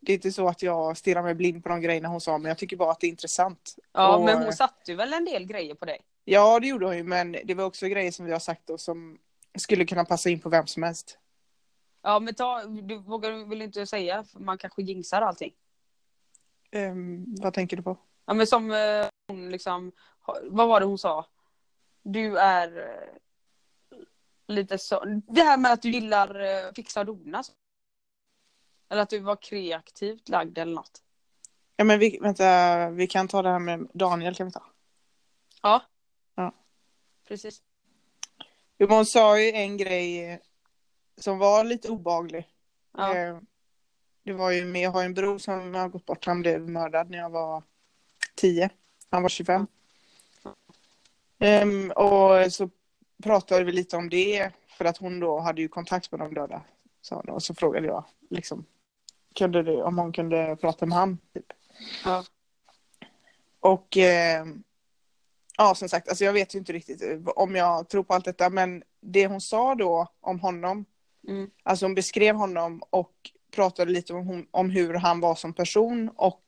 Det är inte så att jag stirrar mig blind på de grejerna hon sa men jag tycker bara att det är intressant. ja Och- men hon satte ju väl en del grejer på dig? Ja det gjorde hon ju men det var också grejer som vi har sagt då som skulle kunna passa in på vem som helst. Ja men ta, du vågar väl inte säga, för man kanske jinxar allting. Ehm, vad tänker du på? Ja men som eh, hon liksom, vad var det hon sa? Du är eh, lite så, det här med att du gillar eh, fixa och dona. Så. Eller att du var kreativt lagd eller något. Ja men vi, vänta, vi kan ta det här med Daniel kan vi ta. Ja. Ja. Precis. Jo, men hon sa ju en grej som var lite obaglig. Ja. Eh, Det var ju med, jag har en bror som har gått bort, han blev mördad när jag var 10. Han var 25. Ehm, och så pratade vi lite om det för att hon då hade ju kontakt med de döda. hon. Och så frågade jag liksom, kunde du, om hon kunde prata med han. Typ. Ja. Och ehm, ja, som sagt, alltså jag vet ju inte riktigt eh, om jag tror på allt detta, men det hon sa då om honom, Mm. alltså hon beskrev honom och pratade lite om, hon- om hur han var som person och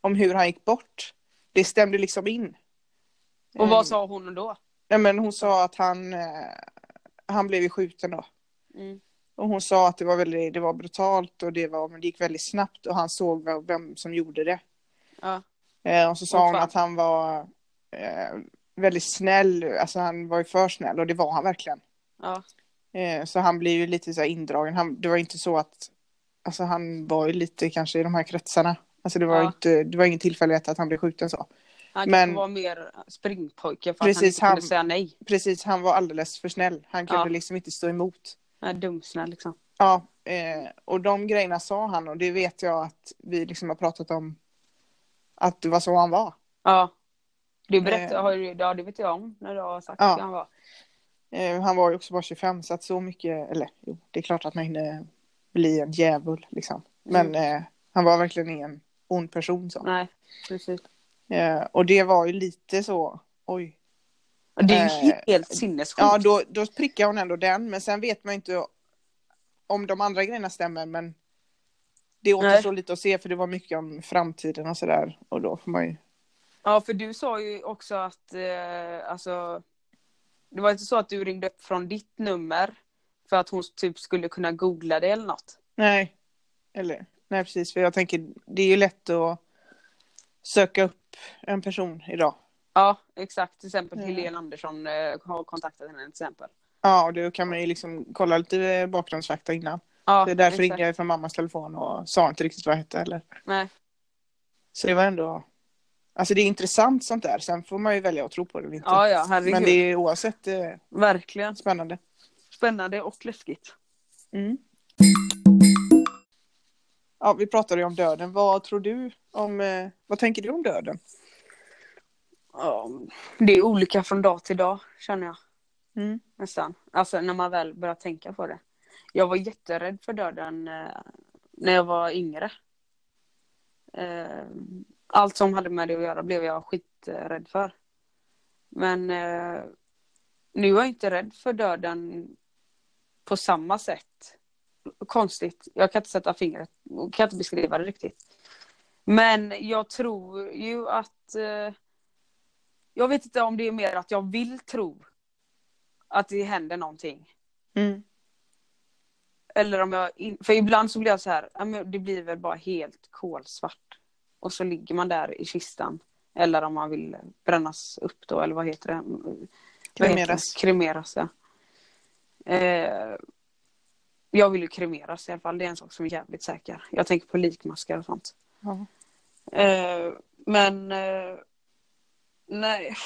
om hur han gick bort. Det stämde liksom in. Och vad Ehm, sa hon då? Ja, men hon sa att han, eh, han blev ju skjuten då. Mm. Och hon sa att det var, väldigt, det var brutalt och det, var, men det gick väldigt snabbt och han såg vem- vem som gjorde det. Ja. Eh, och så sa Åh, hon fan. att han var eh, väldigt snäll, alltså han var ju för snäll och det var han verkligen. Ja. Eh, så han blev ju lite så här indragen. Han, det var inte så att, alltså han var ju lite kanske i de här kretsarna. Alltså det var, Ja. inte, det var ingen tillfällighet att han blev skjuten så. Han Men- var mer springpojke för att Precis, han inte han- kunde säga nej. Precis, han var alldeles för snäll. Han kunde Ja. liksom inte stå emot. Är dumsnäll liksom. Ja, eh, och de grejerna sa han och det vet jag att vi liksom har pratat om att det var så han var. Ja. Du berättar, Eh. ja det vet jag om när du har sagt Ja. hur han var. Eh, han var ju också bara 25 så att så mycket, eller jo, det är klart att man hinner bli en djävul liksom. Men eh, han var verkligen ingen ond person så. Nej, precis. Eh, och det var ju lite så, oj. Det är ju Eh, helt sinnessjukt. Ja, då, då prickar hon ändå den, men sen vet man inte om de andra grejerna stämmer, men det återstår lite att se för det var mycket om framtiden och sådär. Och då får man ju, Ja, för du sa ju också att, eh, alltså, det var inte så att du ringde upp från ditt nummer för att hon typ skulle kunna googla det eller något. nej, eller, nej precis, för jag tänker, det är ju lätt att söka upp en person idag. Ja, exakt. Till exempel Ja. Helene Andersson eh, har kontaktat henne till exempel. Ja, och då kan man ju liksom kolla lite bakgrundsfakta innan. Ja, Det är därför exakt. ringde jag från mammas telefon och sa inte riktigt vad jag hette heller. Nej, Så det var ändå, alltså det är intressant sånt där, sen får man ju välja att tro på det eller inte. ja, ja, herregud. Men det är oavsett eh, Verkligen. spännande. Spännande och läskigt. Mm. Ja, vi pratade ju om döden. Vad tror du om, eh, vad tänker du om döden? Ja, det är olika från dag till dag, känner jag. Mm. Nästan. Alltså när man väl börjar tänka på det. Jag var jätterädd för döden eh, när jag var yngre. Eh, allt som hade med det att göra blev jag skiträdd för. Men eh, nu är jag inte rädd för döden på samma sätt. Konstigt. Jag kan inte sätta fingret, kan inte beskriva det riktigt. Men jag tror ju att eh, jag vet inte om det är mer att jag vill tro att det händer någonting. Mm. Eller om jag, för ibland så blir jag så här, det blir väl bara helt kolsvart. Och så ligger man där i kistan. Eller om man vill brännas upp då, eller vad heter det? Kremeras. Kremeras, ja. Eh, jag vill ju kremeras i alla fall, det är en sak som är jävligt säker. Jag tänker på likmaskar och sånt. Ja. Eh, men eh, nej.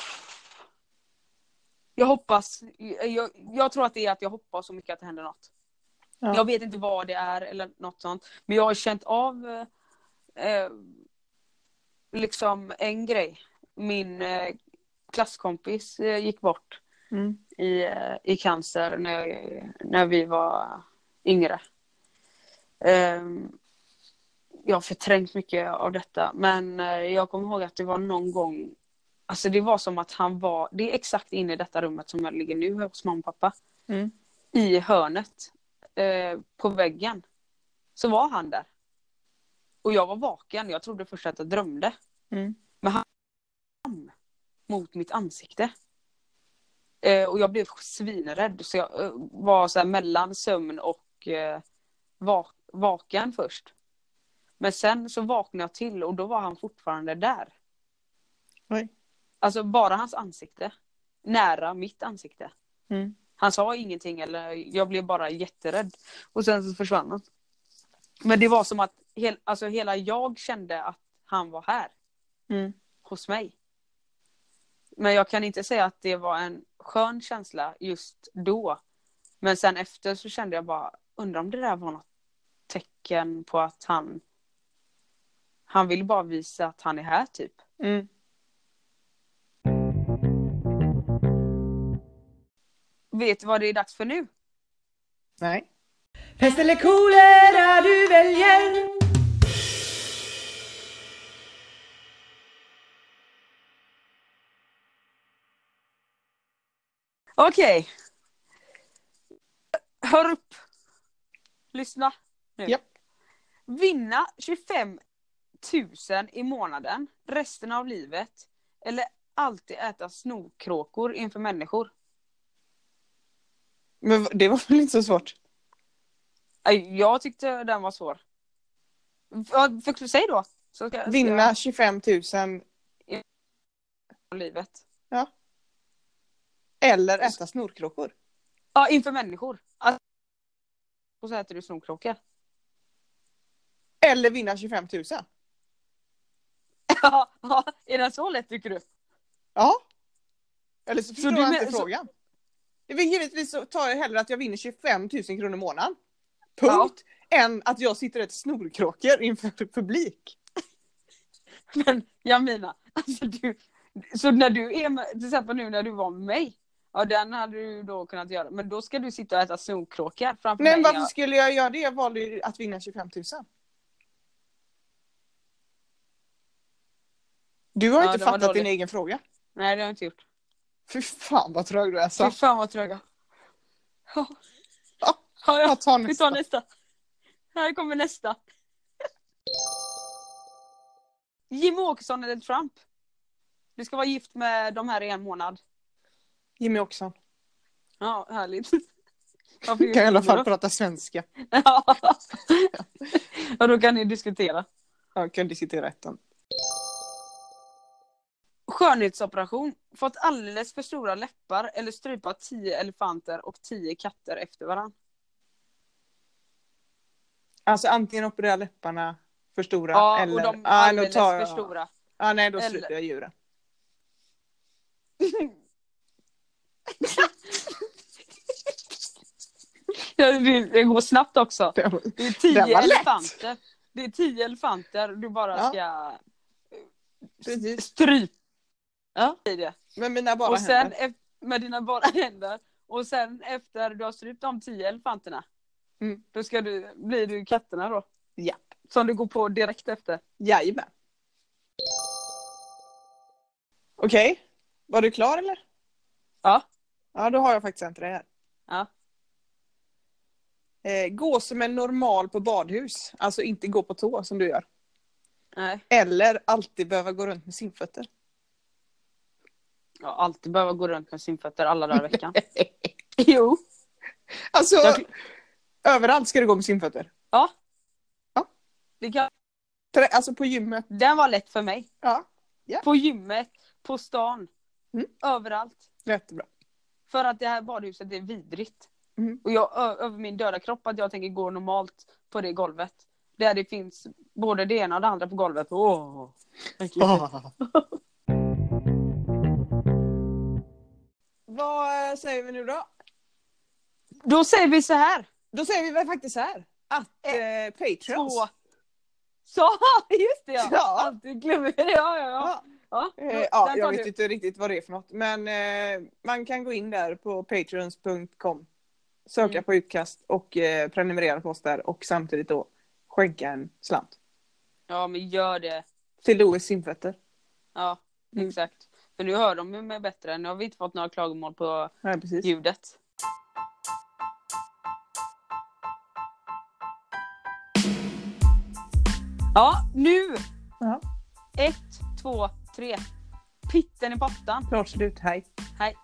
Jag hoppas, jag, jag tror att det är att jag hoppas så mycket att det händer något. Ja. Jag vet inte vad det är eller något sånt. Men jag har känt av eh, liksom en grej. Min eh, klasskompis eh, gick bort Mm. i, eh, i cancer när, när vi var yngre. Ehm, jag har förträngt mycket av detta men eh, jag kommer ihåg att det var någon gång Alltså det var som att han var, det är exakt inne i detta rummet som jag ligger nu hos mamma och pappa. Mm. I hörnet eh, på väggen. Så var han där. Och jag var vaken, jag trodde först att jag drömde. Mm. Mot mitt ansikte. Eh, och jag blev svinrädd så jag eh, var så mellan sömn och eh, vak- vaken först. Men sen så vaknade jag till och då var han fortfarande där. Oj. Alltså bara hans ansikte. Nära mitt ansikte. Mm. Han sa ingenting eller jag blev bara jätterädd. Och sen så försvann han. Men det var som att hel, alltså hela jag kände att han var här Mm. hos mig. Men jag kan inte säga att det var en skön känsla just då. Men sen efter så kände jag bara, undrar om det där var något tecken på att han han vill bara visa att han är här typ. Mm. Vet du vad det är dags för nu? Nej. Pest eller kolera du väljer Okej. Hör upp. Lyssna nu. Japp. Vinna 25 000 i månaden resten av livet. Eller alltid äta snorkråkor inför människor. Men det var väl inte så svårt? Aj, Jag tyckte den var svår. Ja, för, säg då. Så ska, Vinna 25 000 jag livet. eller äta snorkråkor. Ja, inför människor. Alltså, och så äter du snorkråka. Eller vinna 25 000. Ja, ja, är den så lätt tycker du? Ja. Eller så förstår du jag men- inte så- frågan. Givetvis så tar jag hellre att jag vinner 25 000 kronor i månaden. Punkt. Än att jag sitter och äter snorkråkor inför publik. Men Jamina, alltså du, så när du är med, till exempel nu när du var med mig, ja den hade du då kunnat göra, men då ska du sitta och äta snorkråkor framför Men mig. varför ja. skulle jag göra det? Jag valde ju att vinna 25 000. Du har Ja, inte fattat din egen fråga. Nej det har jag inte gjort. Fy fan vad trög du är. Fy Så. fan vad tröga. Ja, Ja, ja, jag tar vi tar nästa. nästa. Här kommer nästa. Jimmy Åkesson eller Trump? Du ska vara gift med de här i en månad. Jimmy Åkesson. Ja, härligt. Varför Kan i alla fall då? prata svenska. Ja. Och då kan ni diskutera. Jag kan diskutera ettan. Skönhetsoperation. Fått alldeles för stora läppar eller strypa tio elefanter och tio katter efter varandra. Alltså antingen operera läpparna för stora Ja, eller... och de Ja, då alldeles tar för stora. Ja, nej då Eller- slutar jag djuren. Ja, Det går snabbt också. Det är tio elefanter. Det är tio elefanter du bara Ja. ska Precis. strypa Ja. Men mina bara och sen händer. med dina bara händer. Och sen efter du har strypt de tio elefanterna. Mm. Då ska du, blir du katterna då. Japp. Som du går på direkt efter. Jajamän. Okej, var du klar eller? Ja. Ja, då har jag faktiskt en till dig här. Ja. Eh, gå som en normal på badhus, alltså inte gå på tå som du gör. Nej. Eller alltid behöva gå runt med simfötter. Jag alltid behöva gå runt med simfötter alla dagar i veckan. jo. Alltså, Jag- överallt ska du gå med simfötter. Ja. Ja. Det kan, Alltså på gymmet. den var lätt för mig. Ja, På gymmet, på stan, Mm. överallt. jättebra. För att det här badhuset är vidrigt. Mm. Och jag över min döda kropp att jag tänker gå normalt på det golvet. Där det finns både det ena och det andra på golvet. Åh. Vad eh, säger vi nu då? Då säger vi så här. Då säger vi väl faktiskt så här. Att eh, Patreons. Två. Så, just det ja. Ja. Alltid glömmer det. Ja, ja, ja. Ja. ja. Eh, ja, jag vet du. inte riktigt vad det är för något. Men eh, man kan gå in där på patreons.com. Söka Mm. på utkast och eh, prenumerera på oss där och samtidigt då skänka en slant. Ja, men gör det. Till Louis simfötter. Ja, Mm. För nu hör de ju mig bättre. Nu har vi inte fått några klagomål på precis. ljudet. Ja, nu! Ja. Ett, två, tre. Pitten i pottan. Klart slut, hej. Hej.